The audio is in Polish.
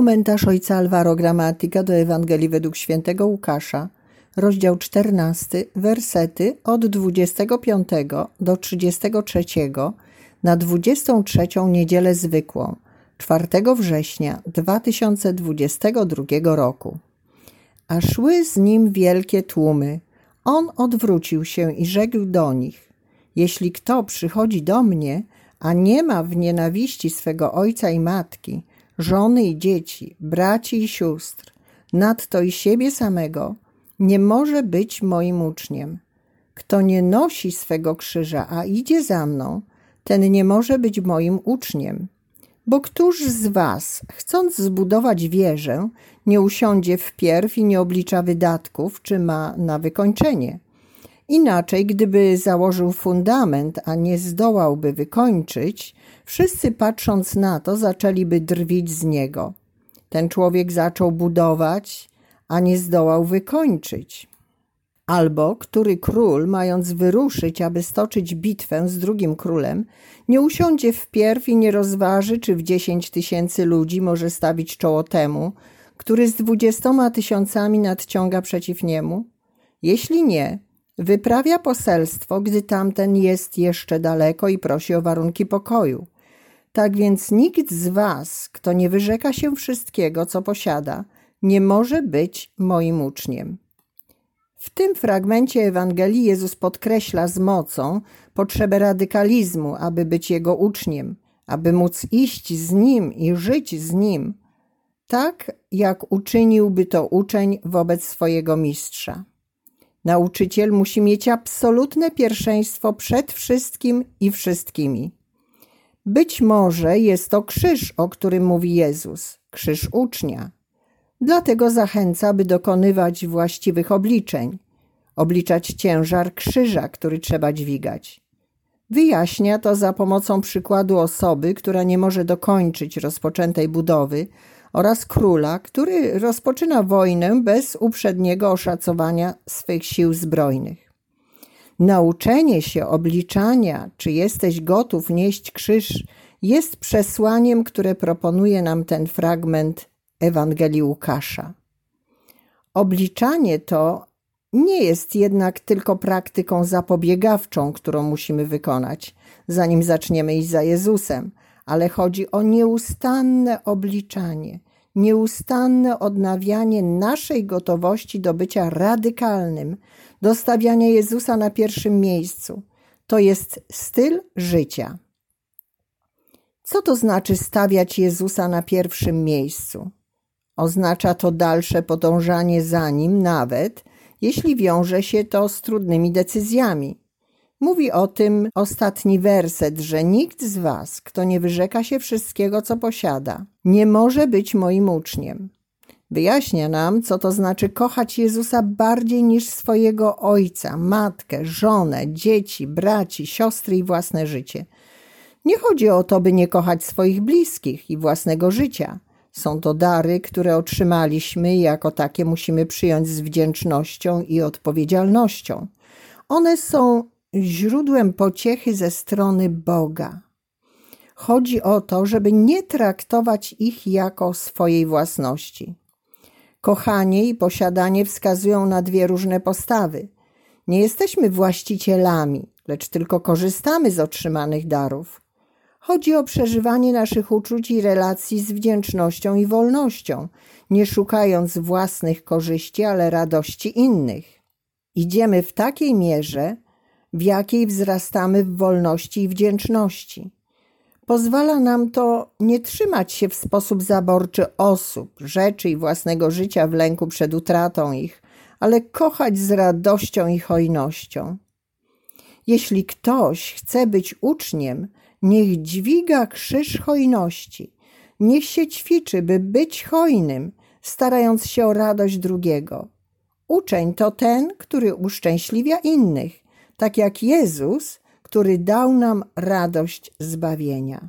Komentarz ojca Alvaro Gramatika do Ewangelii według świętego Łukasza, rozdział 14, wersety od 25 do 33 na 23 niedzielę zwykłą, 4 września 2022 roku. A szły z nim wielkie tłumy. On odwrócił się i rzekł do nich: Jeśli kto przychodzi do mnie, a nie ma w nienawiści swego ojca i matki, żony i dzieci, braci i sióstr, nadto i siebie samego, nie może być moim uczniem. Kto nie nosi swego krzyża, a idzie za mną, ten nie może być moim uczniem. Bo któż z was, chcąc zbudować wieżę, nie usiądzie wpierw i nie oblicza wydatków, czy ma na wykończenie? Inaczej, gdyby założył fundament, a nie zdołałby wykończyć, wszyscy patrząc na to, zaczęliby drwić z niego. Ten człowiek zaczął budować, a nie zdołał wykończyć. Albo który król, mając wyruszyć, aby stoczyć bitwę z drugim królem, nie usiądzie wpierw i nie rozważy, czy w dziesięć tysięcy ludzi może stawić czoło temu, który z dwudziestoma tysiącami nadciąga przeciw niemu? Jeśli nie, Wyprawia poselstwo, gdy tamten jest jeszcze daleko i prosi o warunki pokoju. Tak więc nikt z was, kto nie wyrzeka się wszystkiego, co posiada, nie może być moim uczniem. W tym fragmencie Ewangelii Jezus podkreśla z mocą potrzebę radykalizmu, aby być Jego uczniem, aby móc iść z Nim i żyć z Nim, tak jak uczyniłby to uczeń wobec swojego mistrza. Nauczyciel musi mieć absolutne pierwszeństwo przed wszystkim i wszystkimi. Być może jest to krzyż, o którym mówi Jezus, krzyż ucznia. Dlatego zachęca, by dokonywać właściwych obliczeń, obliczać ciężar krzyża, który trzeba dźwigać. Wyjaśnia to za pomocą przykładu osoby, która nie może dokończyć rozpoczętej budowy, oraz króla, który rozpoczyna wojnę bez uprzedniego oszacowania swych sił zbrojnych. Nauczenie się obliczania, czy jesteś gotów nieść krzyż, jest przesłaniem, które proponuje nam ten fragment Ewangelii Łukasza. Obliczanie to nie jest jednak tylko praktyką zapobiegawczą, którą musimy wykonać, zanim zaczniemy iść za Jezusem, ale chodzi o nieustanne obliczanie, nieustanne odnawianie naszej gotowości do bycia radykalnym, do stawiania Jezusa na pierwszym miejscu. To jest styl życia. Co to znaczy stawiać Jezusa na pierwszym miejscu? Oznacza to dalsze podążanie za nim, nawet jeśli wiąże się to z trudnymi decyzjami, Mówi o tym ostatni werset, że nikt z was, kto nie wyrzeka się wszystkiego, co posiada, nie może być moim uczniem. Wyjaśnia nam, co to znaczy kochać Jezusa bardziej niż swojego ojca, matkę, żonę, dzieci, braci, siostry i własne życie. Nie chodzi o to, by nie kochać swoich bliskich i własnego życia. Są to dary, które otrzymaliśmy i jako takie musimy przyjąć z wdzięcznością i odpowiedzialnością. One są źródłem pociechy ze strony Boga. Chodzi o to, żeby nie traktować ich jako swojej własności. Kochanie i posiadanie wskazują na dwie różne postawy. Nie jesteśmy właścicielami, lecz tylko korzystamy z otrzymanych darów. Chodzi o przeżywanie naszych uczuć i relacji z wdzięcznością i wolnością, nie szukając własnych korzyści, ale radości innych. Idziemy w takiej mierze, w jakiej wzrastamy w wolności i wdzięczności. Pozwala nam to nie trzymać się w sposób zaborczy osób, rzeczy i własnego życia w lęku przed utratą ich, ale kochać z radością i hojnością. Jeśli ktoś chce być uczniem, niech dźwiga krzyż hojności, niech się ćwiczy, by być hojnym, starając się o radość drugiego. Uczeń to ten, który uszczęśliwia innych, tak jak Jezus, który dał nam radość zbawienia.